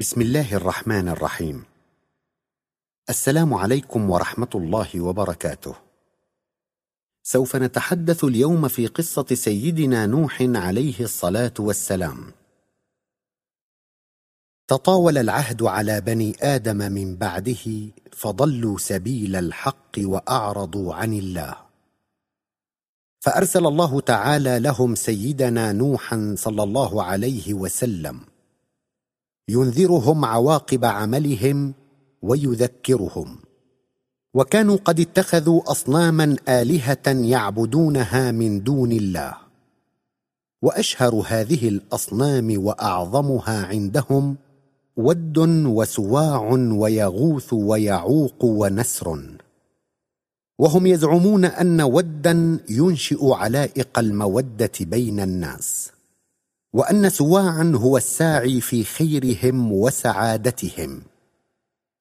بسم الله الرحمن الرحيم. السلام عليكم ورحمة الله وبركاته. سوف نتحدث اليوم في قصة سيدنا نوح عليه الصلاة والسلام. تطاول العهد على بني آدم من بعده فضلوا سبيل الحق وأعرضوا عن الله. فأرسل الله تعالى لهم سيدنا نوحا صلى الله عليه وسلم. ينذرهم عواقب عملهم ويذكرهم. وكانوا قد اتخذوا أصناما آلهة يعبدونها من دون الله. وأشهر هذه الأصنام وأعظمها عندهم ود وسواع ويغوث ويعوق ونسر. وهم يزعمون أن ودا ينشئ علائق المودة بين الناس. وأن سواعا هو الساعي في خيرهم وسعادتهم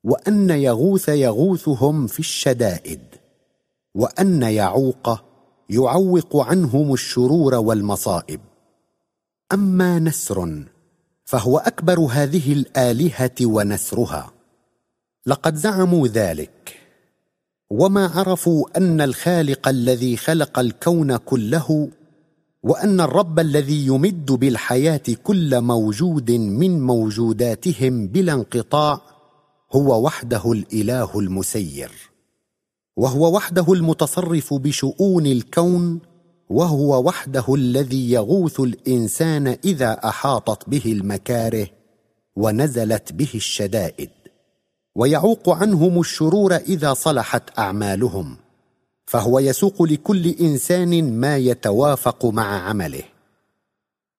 وأن يغوث يغوثهم في الشدائد وأن يعوق يعوق عنهم الشرور والمصائب. أما نسر فهو أكبر هذه الآلهة ونسرها. لقد زعموا ذلك وما عرفوا أن الخالق الذي خلق الكون كله وأن الرب الذي يمد بالحياة كل موجود من موجوداتهم بلا انقطاع هو وحده الإله المسير. وهو وحده المتصرف بشؤون الكون وهو وحده الذي يغوث الإنسان إذا أحاطت به المكاره ونزلت به الشدائد. ويعوق عنهم الشرور إذا صلحت أعمالهم. فهو يسوق لكل إنسان ما يتوافق مع عمله.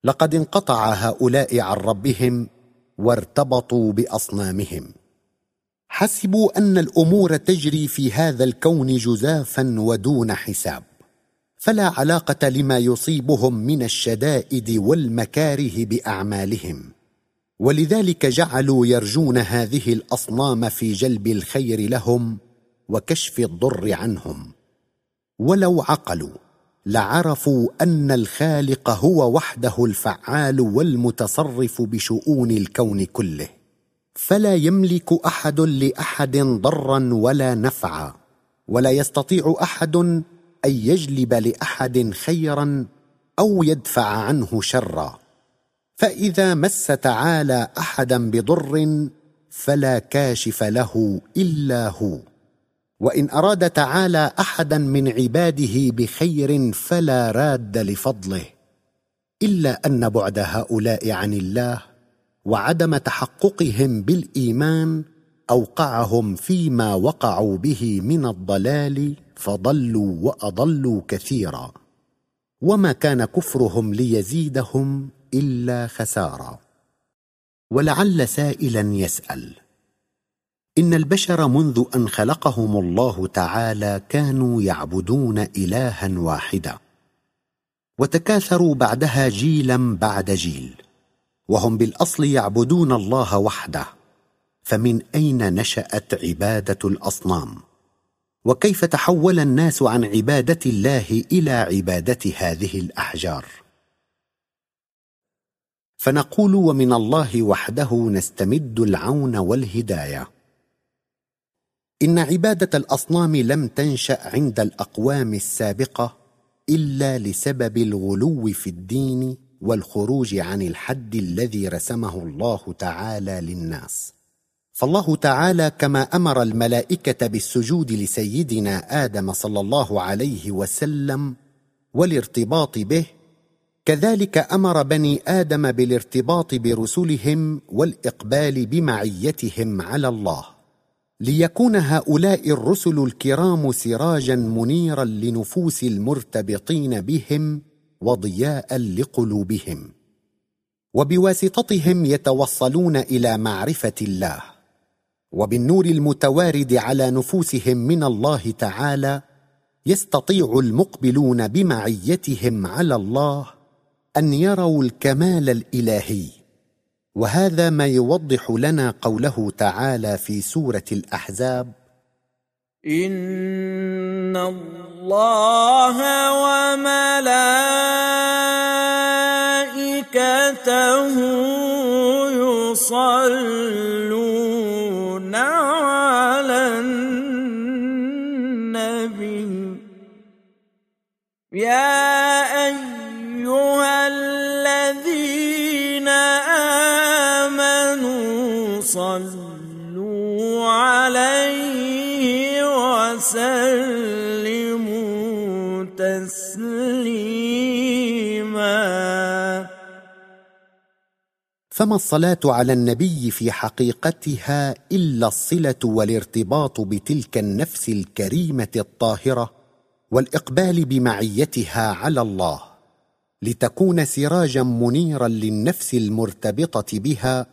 لقد انقطع هؤلاء عن ربهم وارتبطوا بأصنامهم. حسبوا أن الأمور تجري في هذا الكون جزافا ودون حساب. فلا علاقة لما يصيبهم من الشدائد والمكاره بأعمالهم. ولذلك جعلوا يرجون هذه الأصنام في جلب الخير لهم وكشف الضر عنهم. ولو عقلوا لعرفوا أن الخالق هو وحده الفعال والمتصرف بشؤون الكون كله. فلا يملك أحد لأحد ضرا ولا نفعا ولا يستطيع أحد أن يجلب لأحد خيرا أو يدفع عنه شرا. فإذا مس تعالى أحدا بضر فلا كاشف له إلا هو. وإن أراد تعالى أحدا من عباده بخير فلا راد لفضله إلا أن بعد هؤلاء عن الله وعدم تحققهم بالإيمان أوقعهم فيما وقعوا به من الضلال فضلوا وأضلوا كثيرا وما كان كفرهم ليزيدهم إلا خسارا. ولعل سائلا يسأل إن البشر منذ أن خلقهم الله تعالى كانوا يعبدون إلها واحدا وتكاثروا بعدها جيلا بعد جيل وهم بالأصل يعبدون الله وحده فمن أين نشأت عبادة الأصنام؟ وكيف تحول الناس عن عبادة الله إلى عبادة هذه الأحجار؟ فنقول ومن الله وحده نستمد العون والهداية. إن عبادة الأصنام لم تنشأ عند الأقوام السابقة إلا لسبب الغلو في الدين والخروج عن الحد الذي رسمه الله تعالى للناس. فالله تعالى كما أمر الملائكة بالسجود لسيدنا آدم صلى الله عليه وسلم والارتباط به كذلك أمر بني آدم بالارتباط برسلهم والإقبال بمعيتهم على الله. ليكون هؤلاء الرسل الكرام سراجا منيرا لنفوس المرتبطين بهم وضياء لقلوبهم. وبواسطتهم يتوصلون إلى معرفة الله. وبالنور المتوارد على نفوسهم من الله تعالى يستطيع المقبلون بمعيتهم على الله أن يروا الكمال الإلهي. وهذا ما يوضح لنا قوله تعالى في سورة الأحزاب ان الله وملائكته يصلون على النبي. يا فما الصلاة على النبي في حقيقتها إلا الصلة والارتباط بتلك النفس الكريمة الطاهرة والإقبال بمعيتها على الله لتكون سراجا منيرا للنفس المرتبطة بها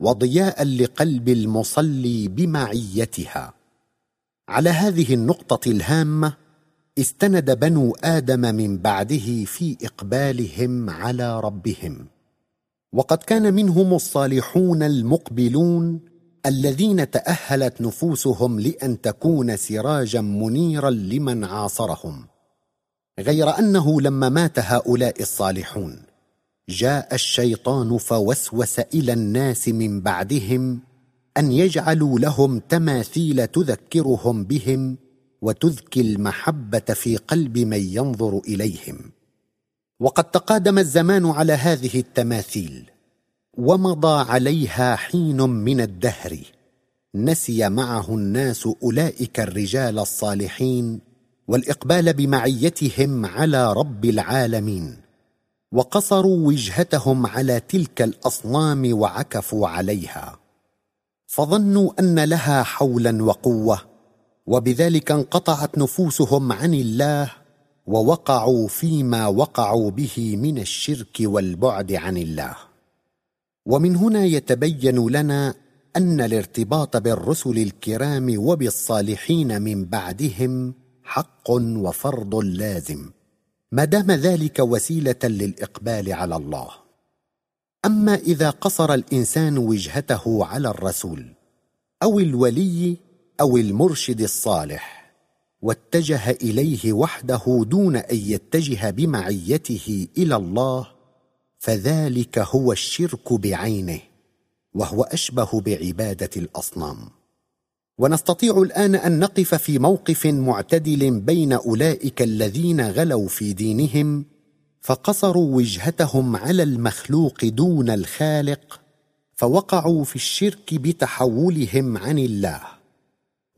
وضياء لقلب المصلي بمعيتها. على هذه النقطة الهامة استند بنو آدم من بعده في إقبالهم على ربهم. وقد كان منهم الصالحون المقبلون الذين تأهلت نفوسهم لأن تكون سراجا منيرا لمن عاصرهم غير أنه لما مات هؤلاء الصالحون جاء الشيطان فوسوس إلى الناس من بعدهم أن يجعلوا لهم تماثيل تذكرهم بهم وتذكي المحبة في قلب من ينظر إليهم. وقد تقادم الزمان على هذه التماثيل ومضى عليها حين من الدهر نسي معه الناس أولئك الرجال الصالحين والإقبال بمعيتهم على رب العالمين وقصروا وجهتهم على تلك الأصنام وعكفوا عليها. فظنوا أن لها حولا وقوة وبذلك انقطعت نفوسهم عن الله ووقعوا فيما وقعوا به من الشرك والبعد عن الله. ومن هنا يتبين لنا أن الارتباط بالرسل الكرام وبالصالحين من بعدهم حق وفرض لازم ما دام ذلك وسيلة للإقبال على الله. أما إذا قصر الإنسان وجهته على الرسول أو الولي أو المرشد الصالح واتجه إليه وحده دون أن يتجه بمعيته إلى الله فذلك هو الشرك بعينه وهو أشبه بعبادة الأصنام. ونستطيع الآن أن نقف في موقف معتدل بين أولئك الذين غلوا في دينهم فقصروا وجهتهم على المخلوق دون الخالق فوقعوا في الشرك بتحولهم عن الله.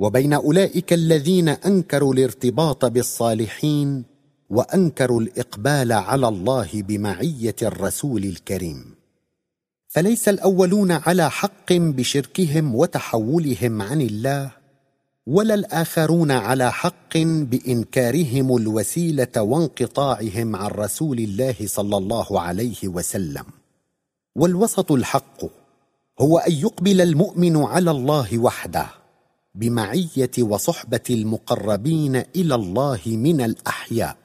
وبين أولئك الذين أنكروا الارتباط بالصالحين وأنكروا الإقبال على الله بمعية الرسول الكريم. فليس الأولون على حق بشركهم وتحولهم عن الله ولا الآخرون على حق بإنكارهم الوسيلة وانقطاعهم عن رسول الله صلى الله عليه وسلم. والوسط الحق هو أن يقبل المؤمن على الله وحده. بمعية وصحبة المقربين إلى الله من الأحياء.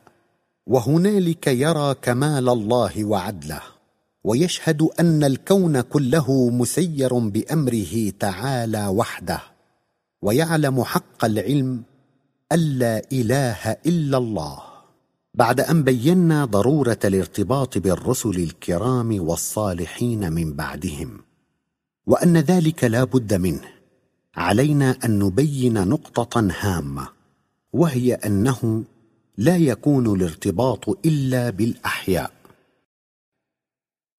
وهنالك يرى كمال الله وعدله ويشهد أن الكون كله مسير بأمره تعالى وحده ويعلم حق العلم الا إله إلا الله. بعد أن بينا ضرورة الارتباط بالرسل الكرام والصالحين من بعدهم وأن ذلك لا بد منه علينا أن نبين نقطة هامة وهي أنه لا يكون الارتباط إلا بالأحياء.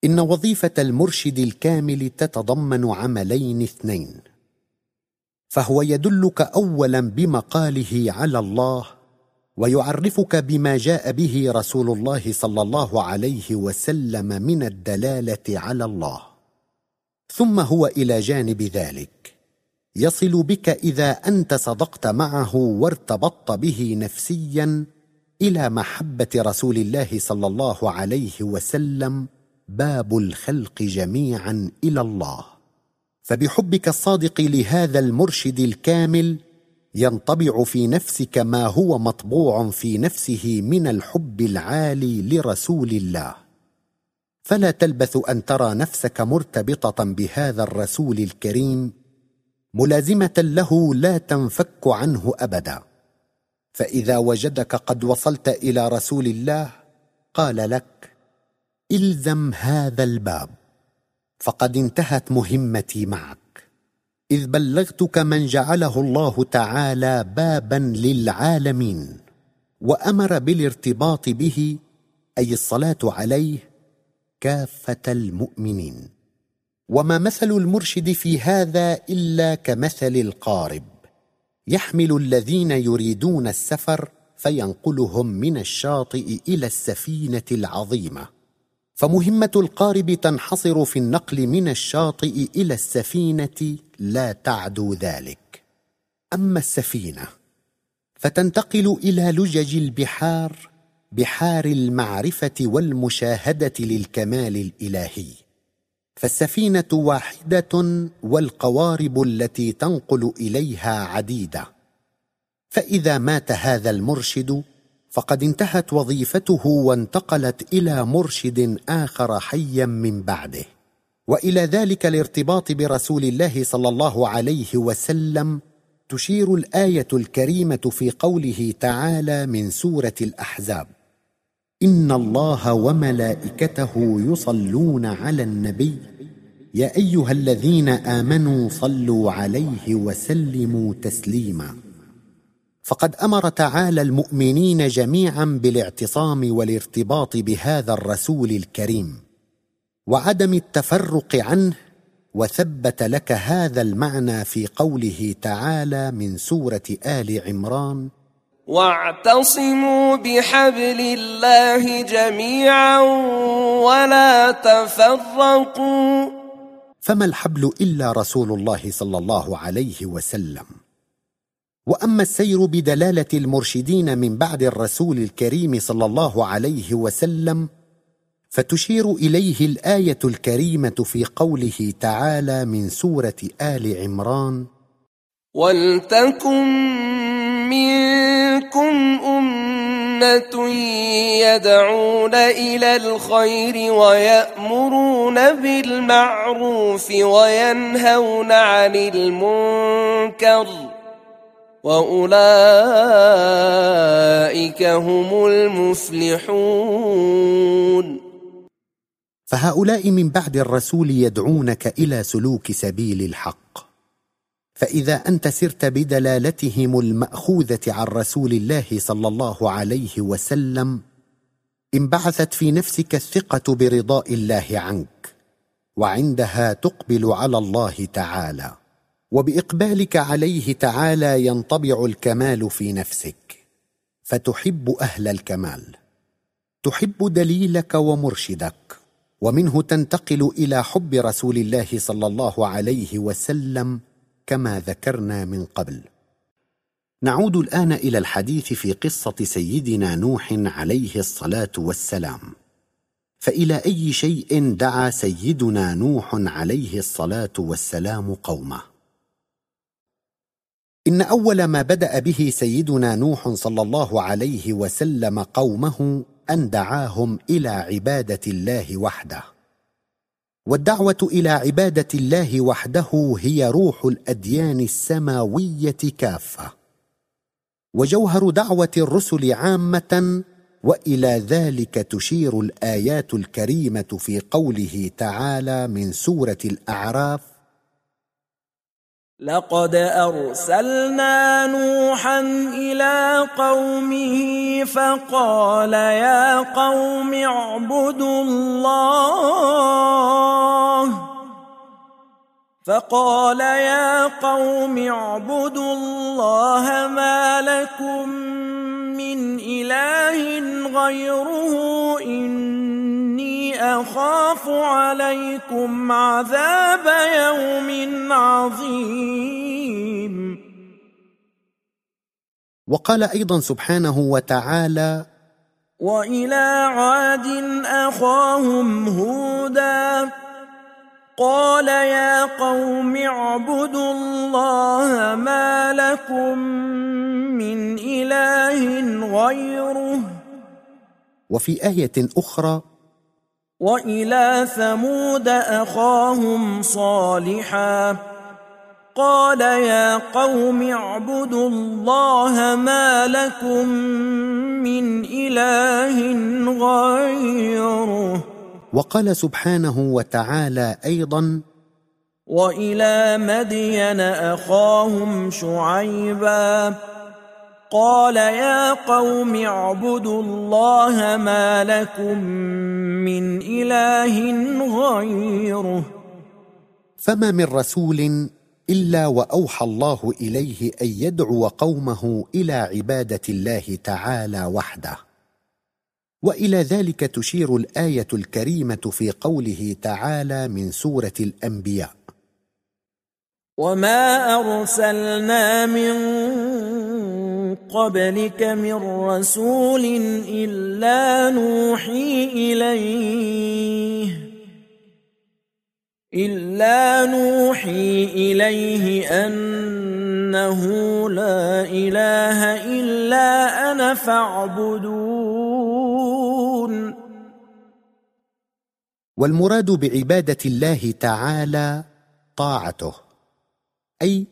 إن وظيفة المرشد الكامل تتضمن عملين اثنين فهو يدلك اولا بمقاله على الله ويعرفك بما جاء به رسول الله صلى الله عليه وسلم من الدلالة على الله ثم هو إلى جانب ذلك. يصل بك إذا أنت صدقت معه وارتبطت به نفسيا إلى محبة رسول الله صلى الله عليه وسلم باب الخلق جميعا إلى الله. فبحبك الصادق لهذا المرشد الكامل ينطبع في نفسك ما هو مطبوع في نفسه من الحب العالي لرسول الله. فلا تلبث أن ترى نفسك مرتبطة بهذا الرسول الكريم ملازمة له لا تنفك عنه أبدا. فإذا وجدك قد وصلت إلى رسول الله قال لك إلزم هذا الباب فقد انتهت مهمتي معك. إذ بلغتك من جعله الله تعالى بابا للعالمين وأمر بالارتباط به أي الصلاة عليه كافة المؤمنين. وما مثل المرشد في هذا إلا كمثل القارب. يحمل الذين يريدون السفر فينقلهم من الشاطئ إلى السفينة العظيمة. فمهمة القارب تنحصر في النقل من الشاطئ إلى السفينة لا تعدو ذلك. أما السفينة فتنتقل إلى لجج البحار بحار المعرفة والمشاهدة للكمال الإلهي. فالسفينة واحدة والقوارب التي تنقل إليها عديدة. فإذا مات هذا المرشد فقد انتهت وظيفته وانتقلت إلى مرشد آخر حيا من بعده. وإلى ذلك الارتباط برسول الله صلى الله عليه وسلم تشير الآية الكريمة في قوله تعالى من سورة الأحزاب. ان الله وملائكته يصلون على النبي. يا ايها الذين امنوا صلوا عليه وسلموا تسليما. فقد أمر تعالى المؤمنين جميعا بالاعتصام والارتباط بهذا الرسول الكريم. وعدم التفرق عنه وثبت لك هذا المعنى في قوله تعالى من سوره ال عمران. واعتصموا بحبل الله جميعا ولا تفرقوا. فما الحبل إلا رسول الله صلى الله عليه وسلم. وأما السير بدلالة المرشدين من بعد الرسول الكريم صلى الله عليه وسلم فتشير إليه الآية الكريمة في قوله تعالى من سورة آل عمران ولتكن منكم أمة يدعون إلى الخير ويأمرون بالمعروف وينهون عن المنكر وأولئك هم المفلحون. فهؤلاء من بعد الرسول يدعونك إلى سلوك سبيل الحق. فإذا أنت سرت بدلالتهم المأخوذة عن رسول الله صلى الله عليه وسلم انبعثت في نفسك الثقة برضاء الله عنك وعندها تقبل على الله تعالى وبإقبالك عليه تعالى ينطبع الكمال في نفسك فتحب أهل الكمال تحب دليلك ومرشدك ومنه تنتقل إلى حب رسول الله صلى الله عليه وسلم كما ذكرنا من قبل. نعود الآن إلى الحديث في قصة سيدنا نوح عليه الصلاة والسلام. فإلى أي شيء دعا سيدنا نوح عليه الصلاة والسلام قومه؟ إن أول ما بدأ به سيدنا نوح صلى الله عليه وسلم قومه أن دعاهم إلى عبادة الله وحده. والدعوة إلى عبادة الله وحده هي روح الأديان السماوية كافة. وجوهر دعوة الرسل عامة وإلى ذلك تشير الآيات الكريمة في قوله تعالى من سورة الأعراف لقد أرسلنا نوحا إلى قومه فقال يا قوم اعبدوا الله. فقال يا قوم اعبدوا الله ما لكم من إله غيره اني أخاف عليكم عذاب يوم عظيم. وقال أيضا سبحانه وتعالى وإلى عاد أخاهم هودا. قال يا قوم اعبدوا الله ما لكم من إله غيره. وفي آية أخرى وإلى ثمود أخاهم صالحا قال يا قوم اعبدوا الله ما لكم من إله غيره. وقال سبحانه وتعالى أيضا وإلى مدين أخاهم شعيبا قال يا قوم اعبدوا الله ما لكم من إله غيره. فما من رسول إلا وأوحى الله إليه أن يدعو قومه إلى عبادة الله تعالى وحده. وإلى ذلك تشير الآية الكريمة في قوله تعالى من سورة الأنبياء. وما أرسلنا من قبلك من رسول إلا نوحي إليه إلا نوحي إليه أنه لا إله إلا أنا فاعبدون. والمراد بعبادة الله تعالى طاعته أي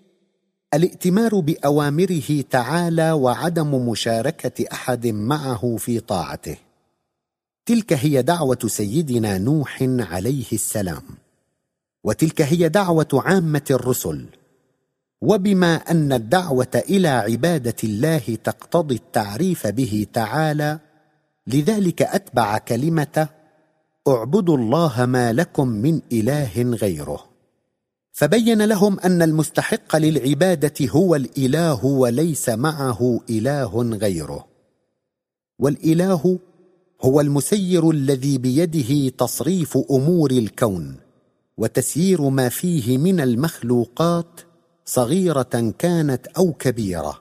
الائتمار بأوامره تعالى وعدم مشاركة أحد معه في طاعته. تلك هي دعوة سيدنا نوح عليه السلام. وتلك هي دعوة عامة الرسل. وبما أن الدعوة إلى عبادة الله تقتضي التعريف به تعالى لذلك أتبع كلمة اعبدوا الله ما لكم من إله غيره فبين لهم أن المستحق للعبادة هو الإله وليس معه إله غيره. والإله هو المسير الذي بيده تصريف أمور الكون وتسيير ما فيه من المخلوقات صغيرة كانت أو كبيرة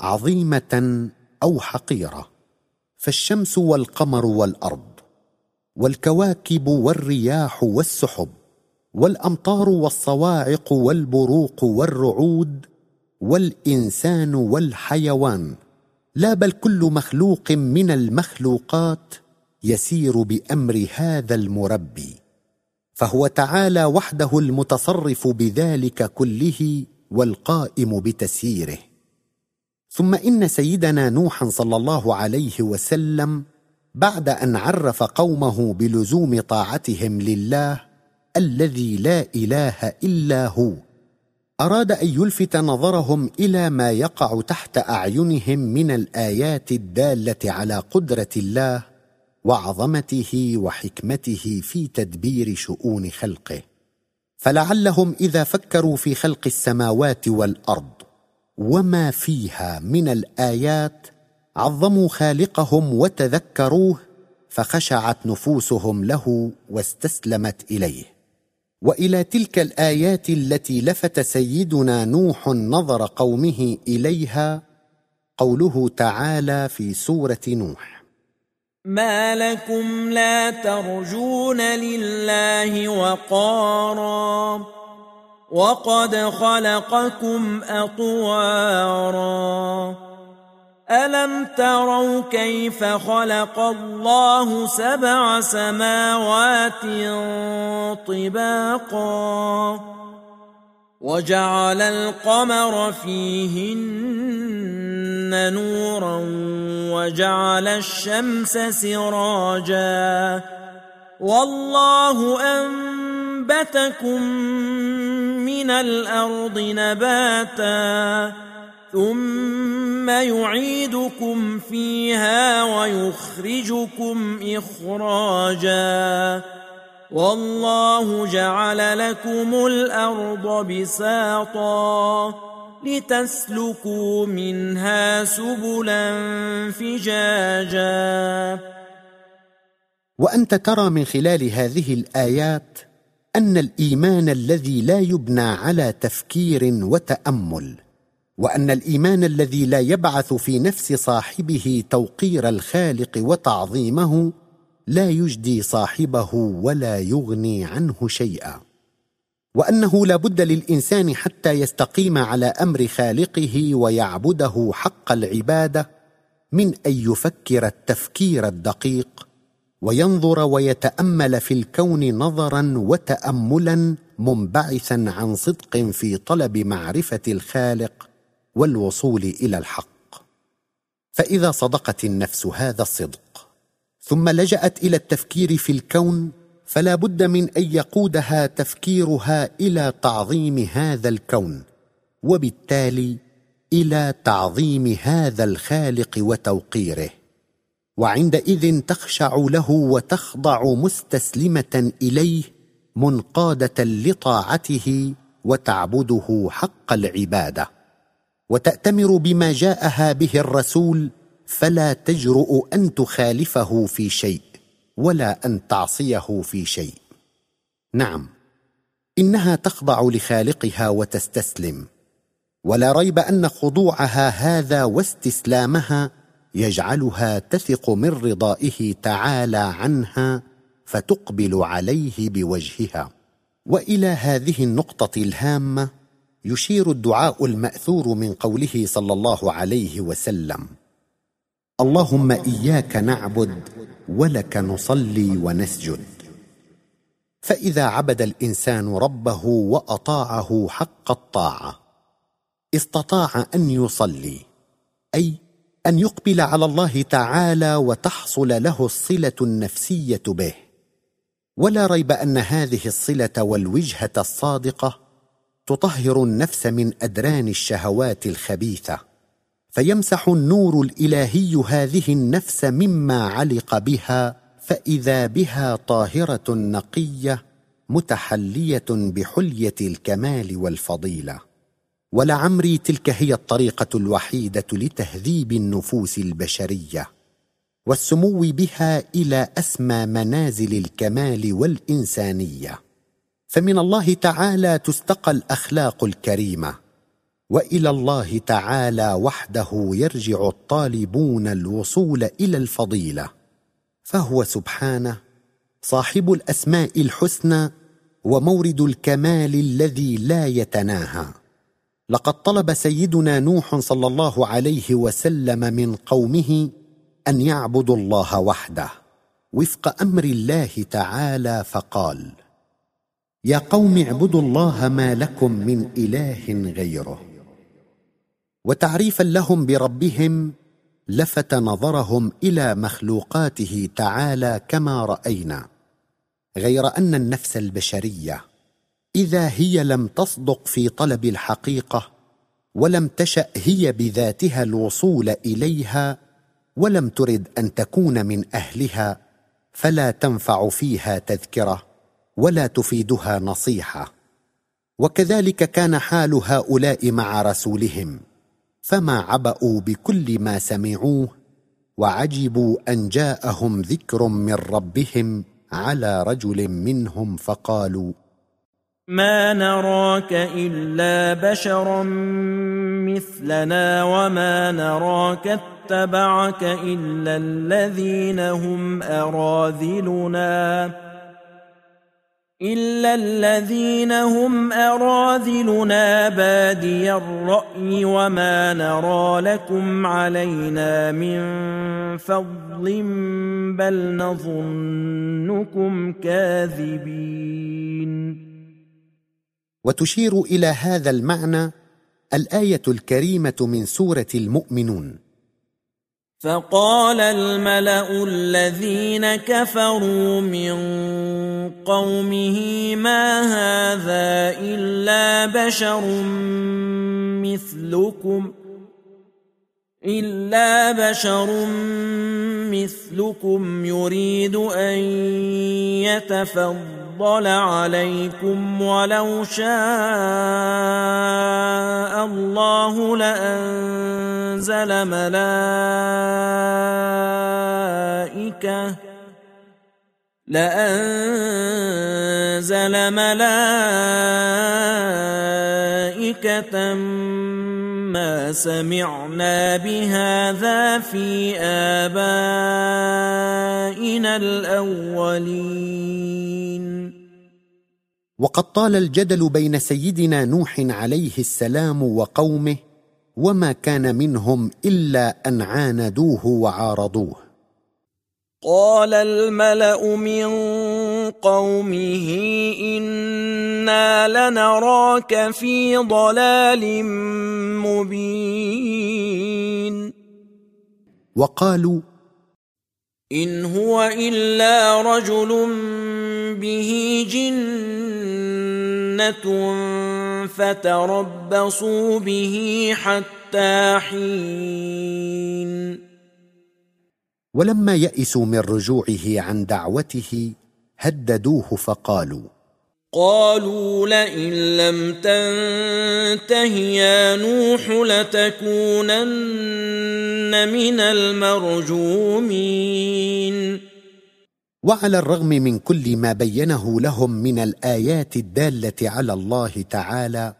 عظيمة أو حقيرة. فالشمس والقمر والأرض والكواكب والرياح والسحب والأمطار والصواعق والبروق والرعود والإنسان والحيوان لا بل كل مخلوق من المخلوقات يسير بأمر هذا المربي. فهو تعالى وحده المتصرف بذلك كله والقائم بتسييره. ثم إن سيدنا نوحا صلى الله عليه وسلم بعد أن عرف قومه بلزوم طاعتهم لله الذي لا إله إلا هو. أراد أن يلفت نظرهم إلى ما يقع تحت أعينهم من الآيات الدالة على قدرة الله وعظمته وحكمته في تدبير شؤون خلقه. فلعلهم إذا فكروا في خلق السماوات والأرض وما فيها من الآيات عظموا خالقهم وتذكروه فخشعت نفوسهم له واستسلمت إليه. وإلى تلك الآيات التي لفت سيدنا نوح نظر قومه إليها قوله تعالى في سورة نوح. ما لكم لا ترجون لله وقارا وقد خلقكم اطوارا. الم تروا كيف خلق الله سبع سماوات طباقا وجعل القمر فيهن نورا وجعل الشمس سراجا والله انبتكم من الأرض نباتا ثم يعيدكم فيها ويخرجكم اخراجا والله جعل لكم الأرض بساطا لتسلكوا منها سبلا فجاجا وانت ترى من خلال هذه الايات ان الايمان الذي لا يبنى على تفكير وتامل وأن الإيمان الذي لا يبعث في نفس صاحبه توقير الخالق وتعظيمه لا يجدي صاحبه ولا يغني عنه شيئا. وأنه لا بد للإنسان حتى يستقيم على أمر خالقه ويعبده حق العبادة من أن يفكر التفكير الدقيق وينظر ويتأمل في الكون نظرا وتاملا منبعثا عن صدق في طلب معرفة الخالق والوصول إلى الحق. فإذا صدقت النفس هذا الصدق ثم لجأت إلى التفكير في الكون فلا بد من أن يقودها تفكيرها إلى تعظيم هذا الكون وبالتالي إلى تعظيم هذا الخالق وتوقيره. وعندئذ تخشع له وتخضع مستسلمة إليه منقادة لطاعته وتعبده حق العبادة. وتأتمر بما جاءها به الرسول فلا تجرؤ أن تخالفه في شيء ولا أن تعصيه في شيء. نعم إنها تخضع لخالقها وتستسلم. ولا ريب أن خضوعها هذا واستسلامها يجعلها تثق من رضائه تعالى عنها فتقبل عليه بوجهها. وإلى هذه النقطة الهامة يشير الدعاء المأثور من قوله صلى الله عليه وسلم. اللهم إياك نعبد ولك نصلي ونسجد. فإذا عبد الإنسان ربه وأطاعه حق الطاعة استطاع أن يصلي أي أن يقبل على الله تعالى وتحصل له الصلة النفسية به. ولا ريب أن هذه الصلة والوجهة الصادقة تطهر النفس من أدران الشهوات الخبيثة فيمسح النور الإلهي هذه النفس مما علق بها فإذا بها طاهرة نقية متحلية بحلية الكمال والفضيلة. ولعمري تلك هي الطريقة الوحيدة لتهذيب النفوس البشرية والسمو بها إلى أسمى منازل الكمال والإنسانية. فمن الله تعالى تستقى الأخلاق الكريمة وإلى الله تعالى وحده يرجع الطالبون الوصول إلى الفضيلة. فهو سبحانه صاحب الأسماء الحسنى ومورد الكمال الذي لا يتناهى. لقد طلب سيدنا نوح صلى الله عليه وسلم من قومه أن يعبدوا الله وحده وفق أمر الله تعالى فقال يا قوم اعبدوا الله ما لكم من إله غيره. وتعريفا لهم بربهم لفت نظرهم إلى مخلوقاته تعالى كما رأينا غير أن النفس البشرية إذا هي لم تصدق في طلب الحقيقة ولم تشأ هي بذاتها الوصول إليها ولم ترد أن تكون من أهلها فلا تنفع فيها تذكرة. ولا تفيدها نصيحة. وكذلك كان حال هؤلاء مع رسولهم فما عبأوا بكل ما سمعوه وعجبوا أن جاءهم ذكر من ربهم على رجل منهم فقالوا ما نراك إلا بشرا مثلنا وما نراك اتبعك إلا الذين هم أراذلنا. إلا الذين هم أراذلنا بادي الرأي وما نرى لكم علينا من فضل بل نظنكم كاذبين وتشير إلى هذا المعنى الآية الكريمة من سورة المؤمنون. فقال الملأ الذين كفروا من قومه ما هذا إلا بشر مثلكم الا بشر مثلكم يريد ان يتفضل عليكم ولو شاء الله لانزل ملائكه لانزل ملائكه ما سمعنا بهذا في آبائنا الأولين. وقد طال الجدل بين سيدنا نوح عليه السلام وقومه وما كان منهم إلا أن عاندوه وعارضوه. قال الملأ من قومه أنا لنراك في ضلال مبين وقالوا ان هو الا رجل به جنه فتربصوا به حتى حين ولما يئسوا من رجوعه عن دعوته هددوه فقالوا قالوا لئن لم تنته يا نوح لتكونن من المرجومين. وعلى الرغم من كل ما بينه لهم من الآيات الدالة على الله تعالى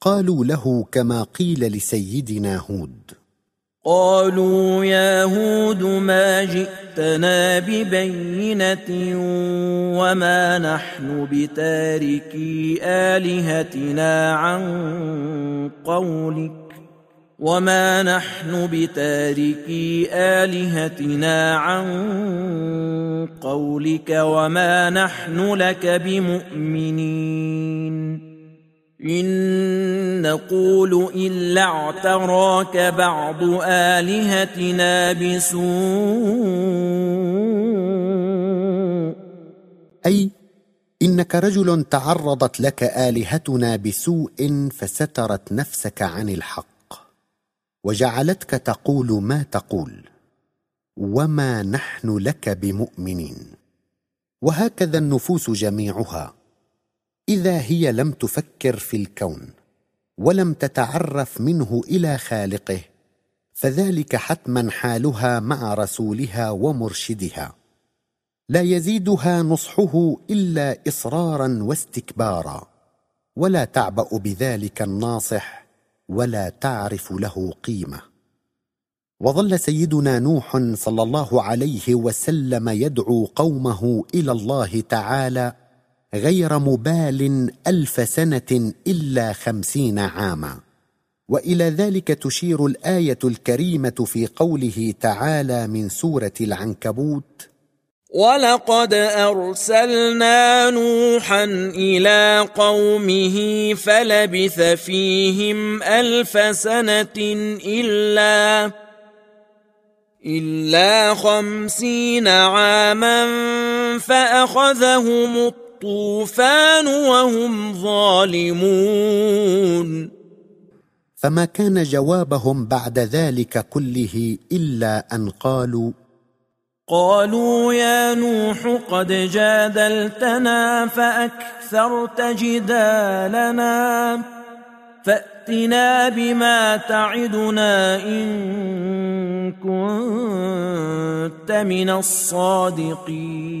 قالوا له كما قيل لسيدنا هود قالوا يا هود ما جئتنا ببينة وما نحن بتاركي آلهتنا عن قولك وما نحن بتاركي آلهتنا عن قولك وما نحن لك بمؤمنين إن نقول إلا اعتراك بعض آلهتنا بسوء. أي إنك رجل تعرضت لك آلهتنا بسوء فسترت نفسك عن الحق وجعلتك تقول ما تقول وما نحن لك بمؤمنين. وهكذا النفوس جميعها. إذا هي لم تفكر في الكون ولم تتعرف منه إلى خالقه فذلك حتما حالها مع رسولها ومرشدها. لا يزيدها نصحه إلا إصرارا واستكبارا ولا تعبأ بذلك الناصح ولا تعرف له قيمة. وظل سيدنا نوح صلى الله عليه وسلم يدعو قومه إلى الله تعالى غير مبال ألف سنة إلا خمسين عاما. وإلى ذلك تشير الآية الكريمة في قوله تعالى من سورة العنكبوت ولقد ارسلنا نوحا إلى قومه فلبث فيهم الف سنه الا الا خمسين عاما فاخذهم الطيب الطوفان وهم ظالمون. فما كان جوابهم بعد ذلك كله إلا أن قالوا قالوا يا نوح قد جادلتنا فأكثرت جدالنا. فأتنا بما تعدنا إن كنت من الصادقين.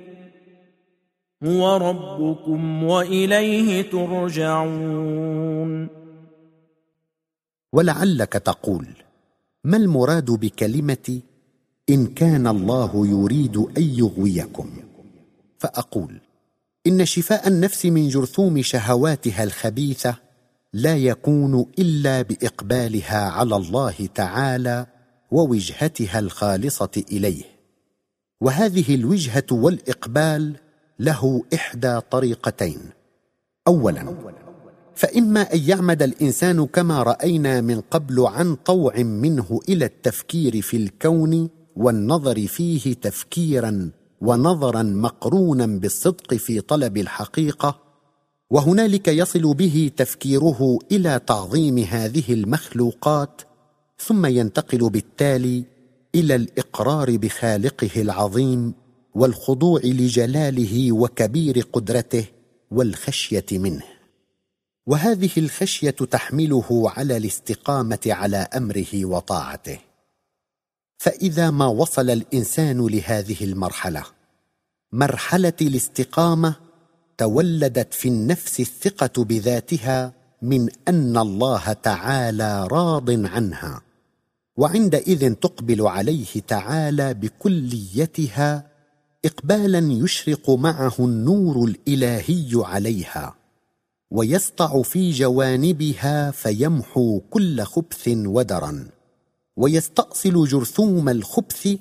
هو ربكم وإليه ترجعون. ولعلك تقول ما المراد بكلمة إن كان الله يريد أن يغويكم؟ فأقول إن شفاء النفس من جرثوم شهواتها الخبيثة لا يكون إلا بإقبالها على الله تعالى ووجهتها الخالصة إليه. وهذه الوجهة والإقبال له إحدى طريقتين. اولا فإما أن يعمد الإنسان كما رأينا من قبل عن طوع منه إلى التفكير في الكون والنظر فيه تفكيرا ونظرا مقرونا بالصدق في طلب الحقيقة وهنالك يصل به تفكيره إلى تعظيم هذه المخلوقات ثم ينتقل بالتالي إلى الإقرار بخالقه العظيم والخضوع لجلاله وكبير قدرته والخشية منه. وهذه الخشية تحمله على الاستقامة على أمره وطاعته. فإذا ما وصل الإنسان لهذه المرحلة مرحلة الاستقامة تولدت في النفس الثقة بذاتها من أن الله تعالى راض عنها وعندئذ تقبل عليه تعالى بكليتها اقبالا يشرق معه النور الإلهي عليها ويسطع في جوانبها فيمحو كل خبث ودرا ويستأصل جرثوم الخبث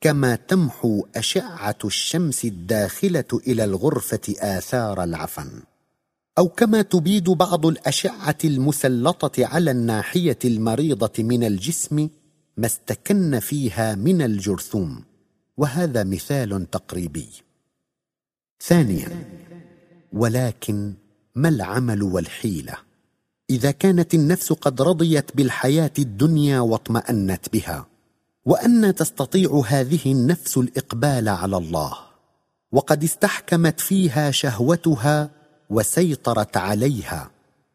كما تمحو أشعة الشمس الداخلة إلى الغرفة آثار العفن أو كما تبيد بعض الأشعة المسلطة على الناحية المريضة من الجسم ما استكن فيها من الجرثوم. وهذا مثال تقريبي. ثانيا ولكن ما العمل والحيلة؟ إذا كانت النفس قد رضيت بالحياة الدنيا واطمأنت بها وأن تستطيع هذه النفس الإقبال على الله وقد استحكمت فيها شهوتها وسيطرت عليها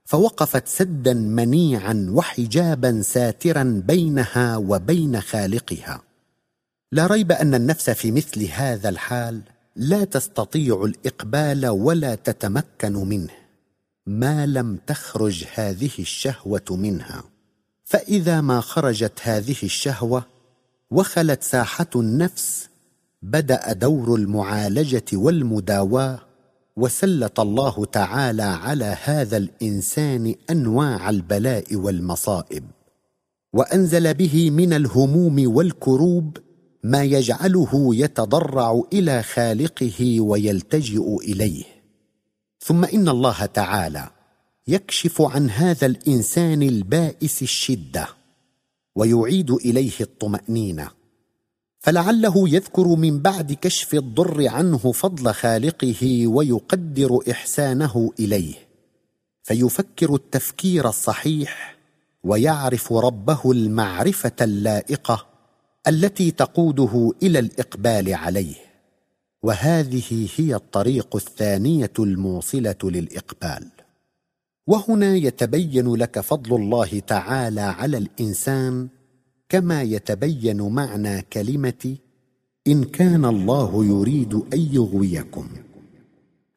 فوقفت سدا منيعا وحجابا ساترا بينها وبين خالقها. لا ريب أن النفس في مثل هذا الحال لا تستطيع الإقبال ولا تتمكن منه ما لم تخرج هذه الشهوة منها. فإذا ما خرجت هذه الشهوة وخلت ساحة النفس بدأ دور المعالجة والمداواة وسلط الله تعالى على هذا الإنسان أنواع البلاء والمصائب وأنزل به من الهموم والكروب ما يجعله يتضرع إلى خالقه ويلتجئ إليه. ثم إن الله تعالى يكشف عن هذا الإنسان البائس الشدة ويعيد إليه الطمأنينة. فلعله يذكر من بعد كشف الضر عنه فضل خالقه ويقدر إحسانه إليه. فيفكر التفكير الصحيح ويعرف ربه المعرفة اللائقة التي تقوده إلى الإقبال عليه. وهذه هي الطريق الثانية الموصلة للإقبال. وهنا يتبين لك فضل الله تعالى على الإنسان كما يتبين معنى كلمة إن كان الله يريد أن يغويكم.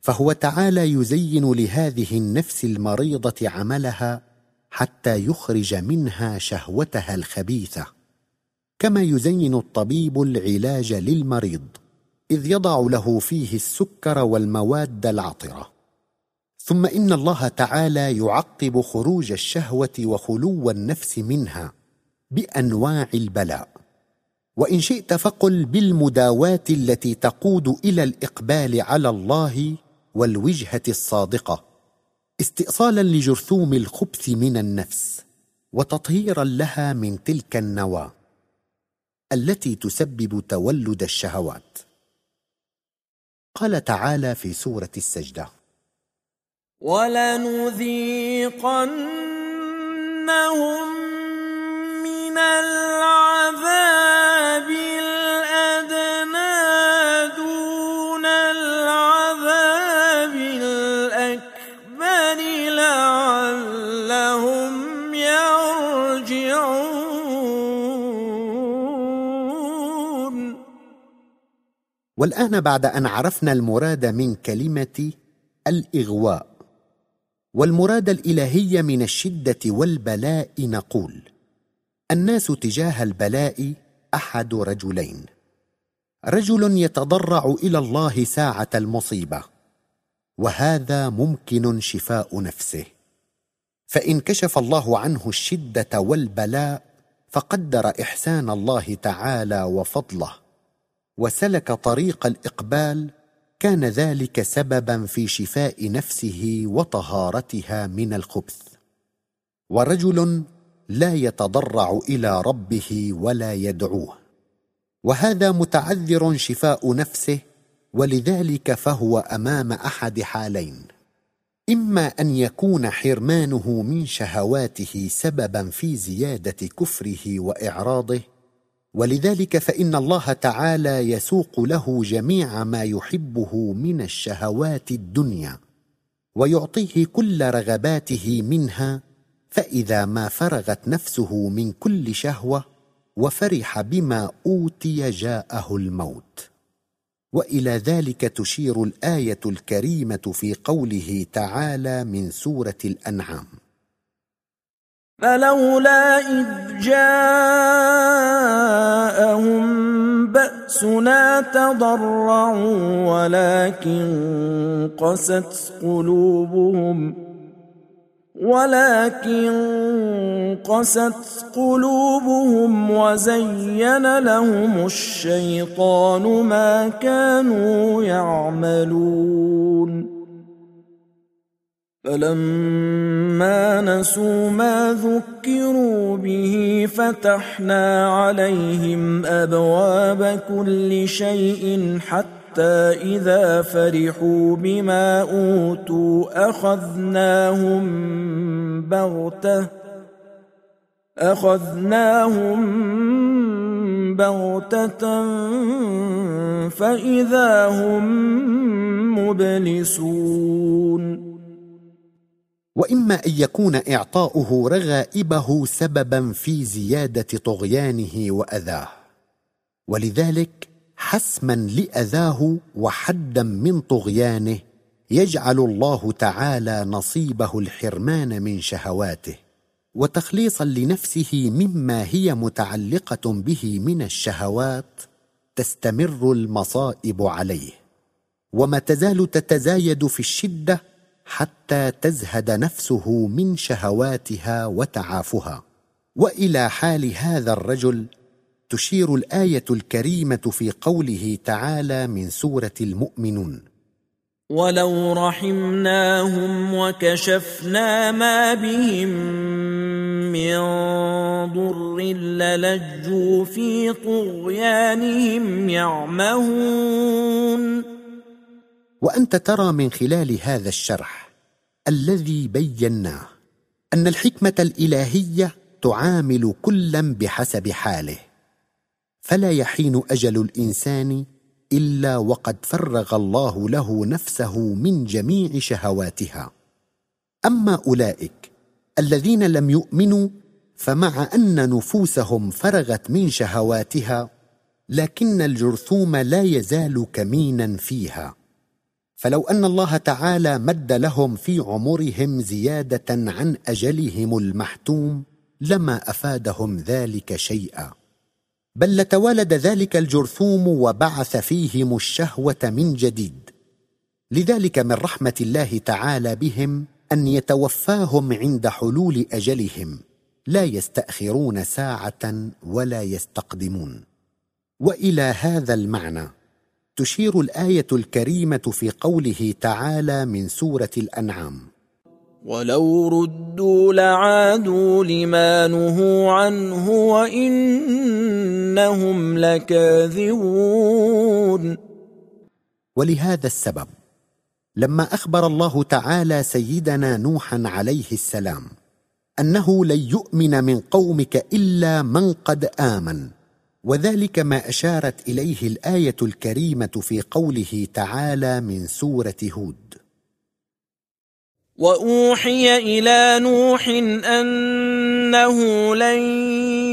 فهو تعالى يزين لهذه النفس المريضة عملها حتى يخرج منها شهوتها الخبيثة. كما يزين الطبيب العلاج للمريض إذ يضع له فيه السكر والمواد العطرة. ثم إن الله تعالى يعقب خروج الشهوة وخلو النفس منها بأنواع البلاء. وإن شئت فقل بالمداواة التي تقود إلى الإقبال على الله والوجهة الصادقة استئصالا لجرثوم الخبث من النفس وتطهيرا لها من تلك النواة. التي تسبب تولد الشهوات. قال تعالى في سورة السجدة. ولنذيقنهم من العذاب الأدنى دون العذاب الأكبر لعلهم يرجعون. والآن بعد أن عرفنا المراد من كلمة الإغواء والمراد الإلهي من الشدة والبلاء نقول الناس تجاه البلاء أحد رجلين. رجل يتضرع إلى الله ساعة المصيبة وهذا ممكن شفاء نفسه. فإن كشف الله عنه الشدة والبلاء فقدر إحسان الله تعالى وفضله. وسلك طريق الإقبال كان ذلك سببا في شفاء نفسه وطهارتها من الخبث. ورجل لا يتضرع إلى ربه ولا يدعوه. وهذا متعذر شفاء نفسه ولذلك فهو أمام أحد حالين. إما أن يكون حرمانه من شهواته سببا في زيادة كفره وإعراضه ولذلك فإن الله تعالى يسوق له جميع ما يحبه من الشهوات الدنيا ويعطيه كل رغباته منها فإذا ما فرغت نفسه من كل شهوة وفرح بما أوتي جاءه الموت. وإلى ذلك تشير الآية الكريمة في قوله تعالى من سورة الأنعام. فلولا إذ جاءهم بأسنا تضرعوا ولكن قست قلوبهم ولكن قست قلوبهم وزين لهم الشيطان ما كانوا يعملون فلما نسوا ما ذكروا به فتحنا عليهم أبواب كل شيء حتى إذا فرحوا بما أوتوا أخذناهم بغتة أخذناهم بغتة فإذا هم مبلسون وإما أن يكون إعطاؤه رغائبه سببا في زيادة طغيانه وأذاه. ولذلك حسما لأذاه وحدا من طغيانه يجعل الله تعالى نصيبه الحرمان من شهواته وتخليصا لنفسه مما هي متعلقة به من الشهوات تستمر المصائب عليه. وما تزال تتزايد في الشدة حتى تزهد نفسه من شهواتها وتعافها. وإلى حال هذا الرجل تشير الآية الكريمة في قوله تعالى من سورة المؤمنون. ولو رحمناهم وكشفنا ما بهم من ضر للجوا في طغيانهم يعمهون. وأنت ترى من خلال هذا الشرح الذي بيناه أن الحكمة الإلهية تعامل كلا بحسب حاله فلا يحين أجل الإنسان إلا وقد فرغ الله له نفسه من جميع شهواتها. أما أولئك الذين لم يؤمنوا فمع أن نفوسهم فرغت من شهواتها لكن الجرثوم لا يزال كمينا فيها. فلو أن الله تعالى مد لهم في عمرهم زيادة عن أجلهم المحتوم لما أفادهم ذلك شيئا. بل لتوالد ذلك الجرثوم وبعث فيهم الشهوة من جديد. لذلك من رحمة الله تعالى بهم أن يتوفاهم عند حلول أجلهم. لا يستأخرون ساعة ولا يستقدمون. وإلى هذا المعنى. تشير الآية الكريمة في قوله تعالى من سورة الأنعام. ولو ردوا لعادوا لما نهوا عنه وانهم لكاذبون. ولهذا السبب لما أخبر الله تعالى سيدنا نوحا عليه السلام أنه لن يؤمن من قومك إلا من قد آمن. وذلك ما أشارت إليه الآية الكريمة في قوله تعالى من سورة هود. وأوحي إلى نوح أنه لن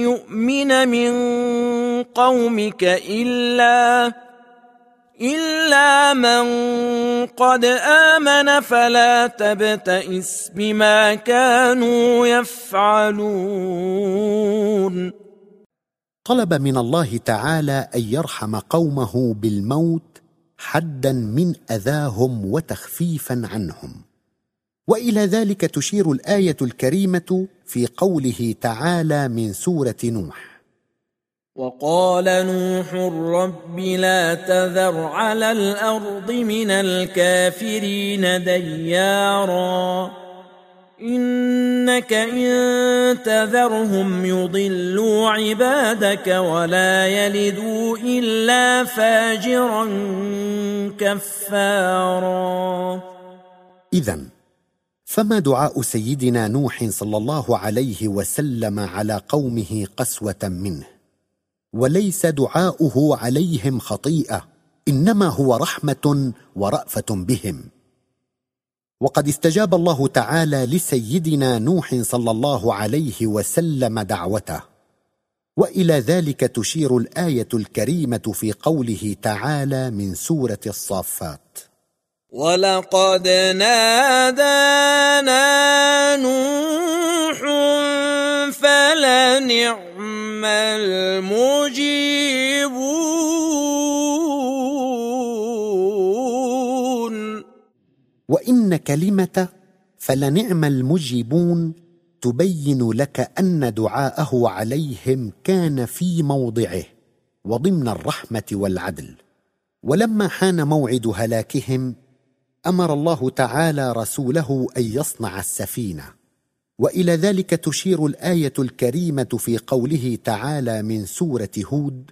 يؤمن من قومك إلا إلا من قد آمن فلا تبتئس بما كانوا يفعلون. طلب من الله تعالى أن يرحم قومه بالموت حدا من أذاهم وتخفيفا عنهم. وإلى ذلك تشير الآية الكريمة في قوله تعالى من سورة نوح. وقال نوح رب لا تذر على الأرض من الكافرين ديارا. إنك إن تذرهم يضلوا عبادك ولا يلدوا إلا فاجرا كفارا. اذا فما دعاء سيدنا نوح صلى الله عليه وسلم على قومه قسوة منه؟ وليس دعاؤه عليهم خطيئة إنما هو رحمة ورأفة بهم. وقد استجاب الله تعالى لسيدنا نوح صلى الله عليه وسلم دعوته. وإلى ذلك تشير الآية الكريمة في قوله تعالى من سورة الصافات. ولقد نادانا نوح فنعم المجيبون وإن كلمة فلنعم المجيبون تبين لك أن دعاءه عليهم كان في موضعه وضمن الرحمة والعدل. ولما حان موعد هلاكهم أمر الله تعالى رسوله أن يصنع السفينة. وإلى ذلك تشير الآية الكريمة في قوله تعالى من سورة هود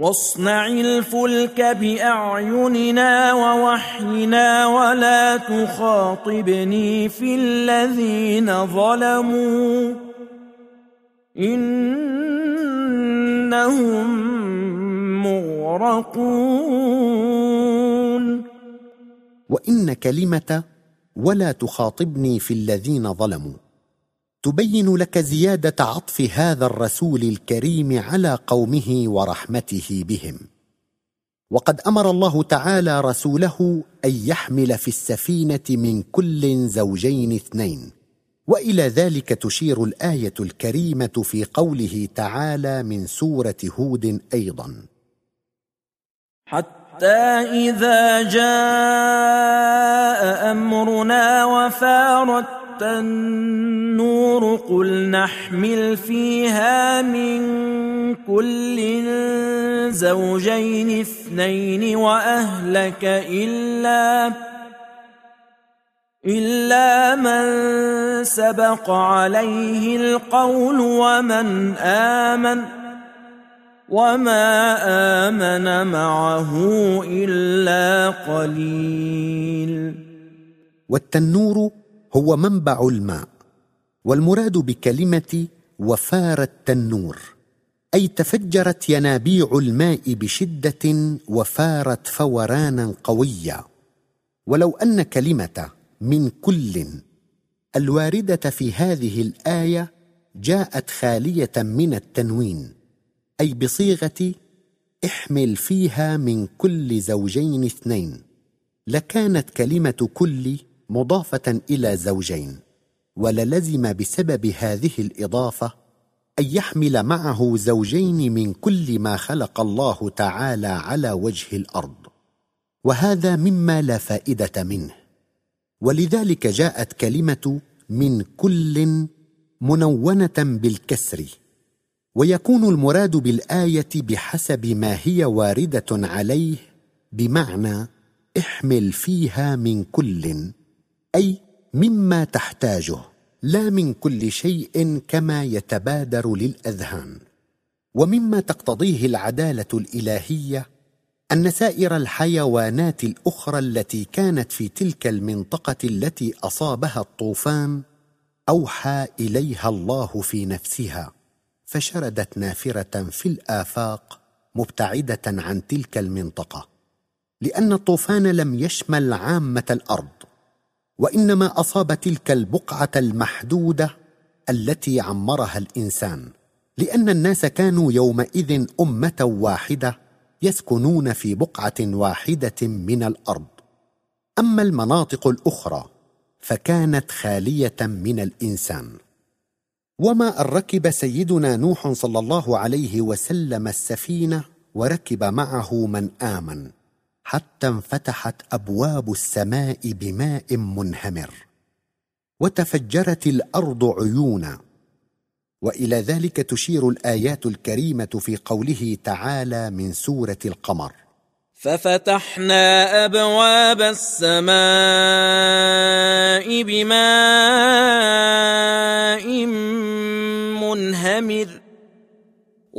واصنع الفلك بأعيننا ووحينا ولا تخاطبني في الذين ظلموا. إنهم مغرقون. وإن كلمة ولا تخاطبني في الذين ظلموا. تبين لك زيادة عطف هذا الرسول الكريم على قومه ورحمته بهم. وقد أمر الله تعالى رسوله أن يحمل في السفينة من كل زوجين اثنين وإلى ذلك تشير الآية الكريمة في قوله تعالى من سورة هود أيضا. حتى إذا جاء أمرنا وفارت النور قل نحمل فيها من كل زوجين اثنين وأهلك إلا إلا من سبق عليه القول ومن آمن وما آمن معه إلا قليل. والتنور هو منبع الماء والمراد بكلمة وفار التنور أي تفجرت ينابيع الماء بشدة وفارت فورانا قويا. ولو أن كلمة من كل الواردة في هذه الآية جاءت خالية من التنوين أي بصيغة احمل فيها من كل زوجين اثنين لكانت كلمة كل مضافة إلى زوجين وللزم بسبب هذه الإضافة أن يحمل معه زوجين من كل ما خلق الله تعالى على وجه الأرض. وهذا مما لا فائدة منه. ولذلك جاءت كلمة من كل منونة بالكسر ويكون المراد بالآية بحسب ما هي واردة عليه بمعنى احمل فيها من كل. أي مما تحتاجه لا من كل شيء كما يتبادر للأذهان. ومما تقتضيه العدالة الإلهية أن سائر الحيوانات الأخرى التي كانت في تلك المنطقة التي أصابها الطوفان أوحى إليها الله في نفسها فشردت نافرة في الآفاق مبتعدة عن تلك المنطقة. لأن الطوفان لم يشمل عامة الأرض وإنما أصاب تلك البقعة المحدودة التي عمرها الإنسان لأن الناس كانوا يومئذ أمة واحدة يسكنون في بقعة واحدة من الأرض. أما المناطق الأخرى فكانت خالية من الإنسان. وما أن ركب سيدنا نوح صلى الله عليه وسلم السفينة وركب معه من آمن. حتى انفتحت أبواب السماء بماء منهمر وتفجرت الأرض عيونا. وإلى ذلك تشير الآيات الكريمة في قوله تعالى من سورة القمر. ففتحنا أبواب السماء بماء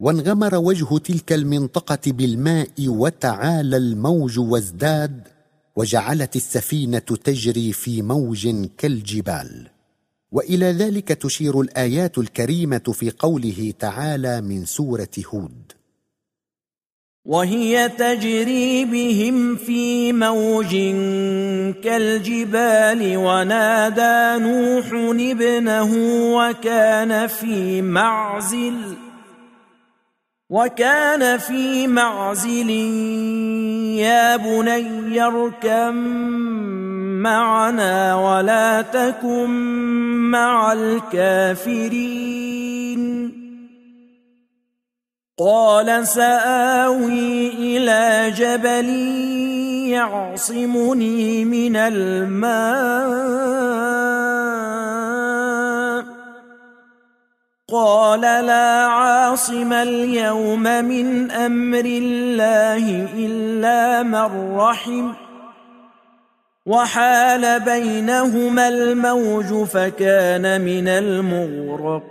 وانغمر وجه تلك المنطقة بالماء وتعالى الموج وازداد وجعلت السفينة تجري في موج كالجبال. وإلى ذلك تشير الآيات الكريمة في قوله تعالى من سورة هود. وهي تجري بهم في موج كالجبال ونادى نوح ابنه وكان في معزل. وكان في معزل يا بني اركم معنا ولا تكن مع الكافرين. قال سآوي إلى جبل يعصمني من الماء. قال لا عاصم اليوم من أمر الله إلا من رحم. وحال بينهما الموج فكان من المغرقين.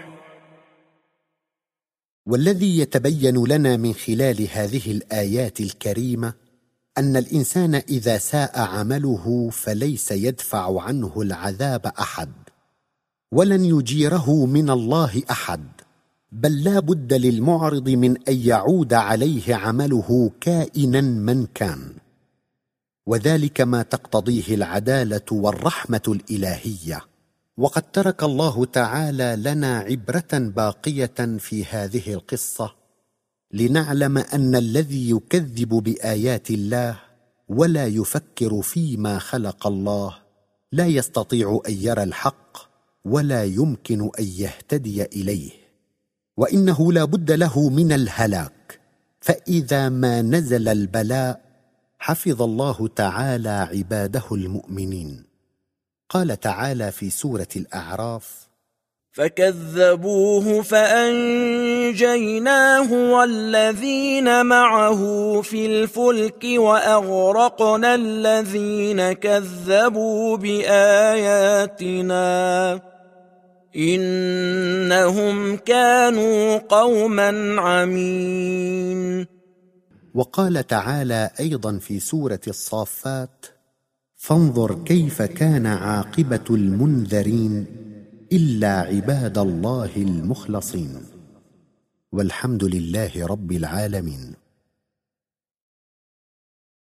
والذي يتبين لنا من خلال هذه الآيات الكريمة أن الإنسان إذا ساء عمله فليس يدفع عنه العذاب أحد ولن يجيره من الله أحد بل لا بد للمعرض من أن يعود عليه عمله كائنا من كان. وذلك ما تقتضيه العدالة والرحمة الإلهية. وقد ترك الله تعالى لنا عبرة باقية في هذه القصة لنعلم أن الذي يكذب بآيات الله ولا يفكر فيما خلق الله لا يستطيع أن يرى الحق ولا يمكن أن يهتدي إليه وإنه لا بد له من الهلاك. فإذا ما نزل البلاء حفظ الله تعالى عباده المؤمنين. قال تعالى في سورة الأعراف فكذبوه فانجيناه والذين معه في الفلك واغرقنا الذين كذبوا باياتنا انهم كانوا قوما عمين. وقال تعالى أيضا في سورة الصافات فانظر كيف كان عاقبة المنذرين إلا عباد الله المخلصين. والحمد لله رب العالمين.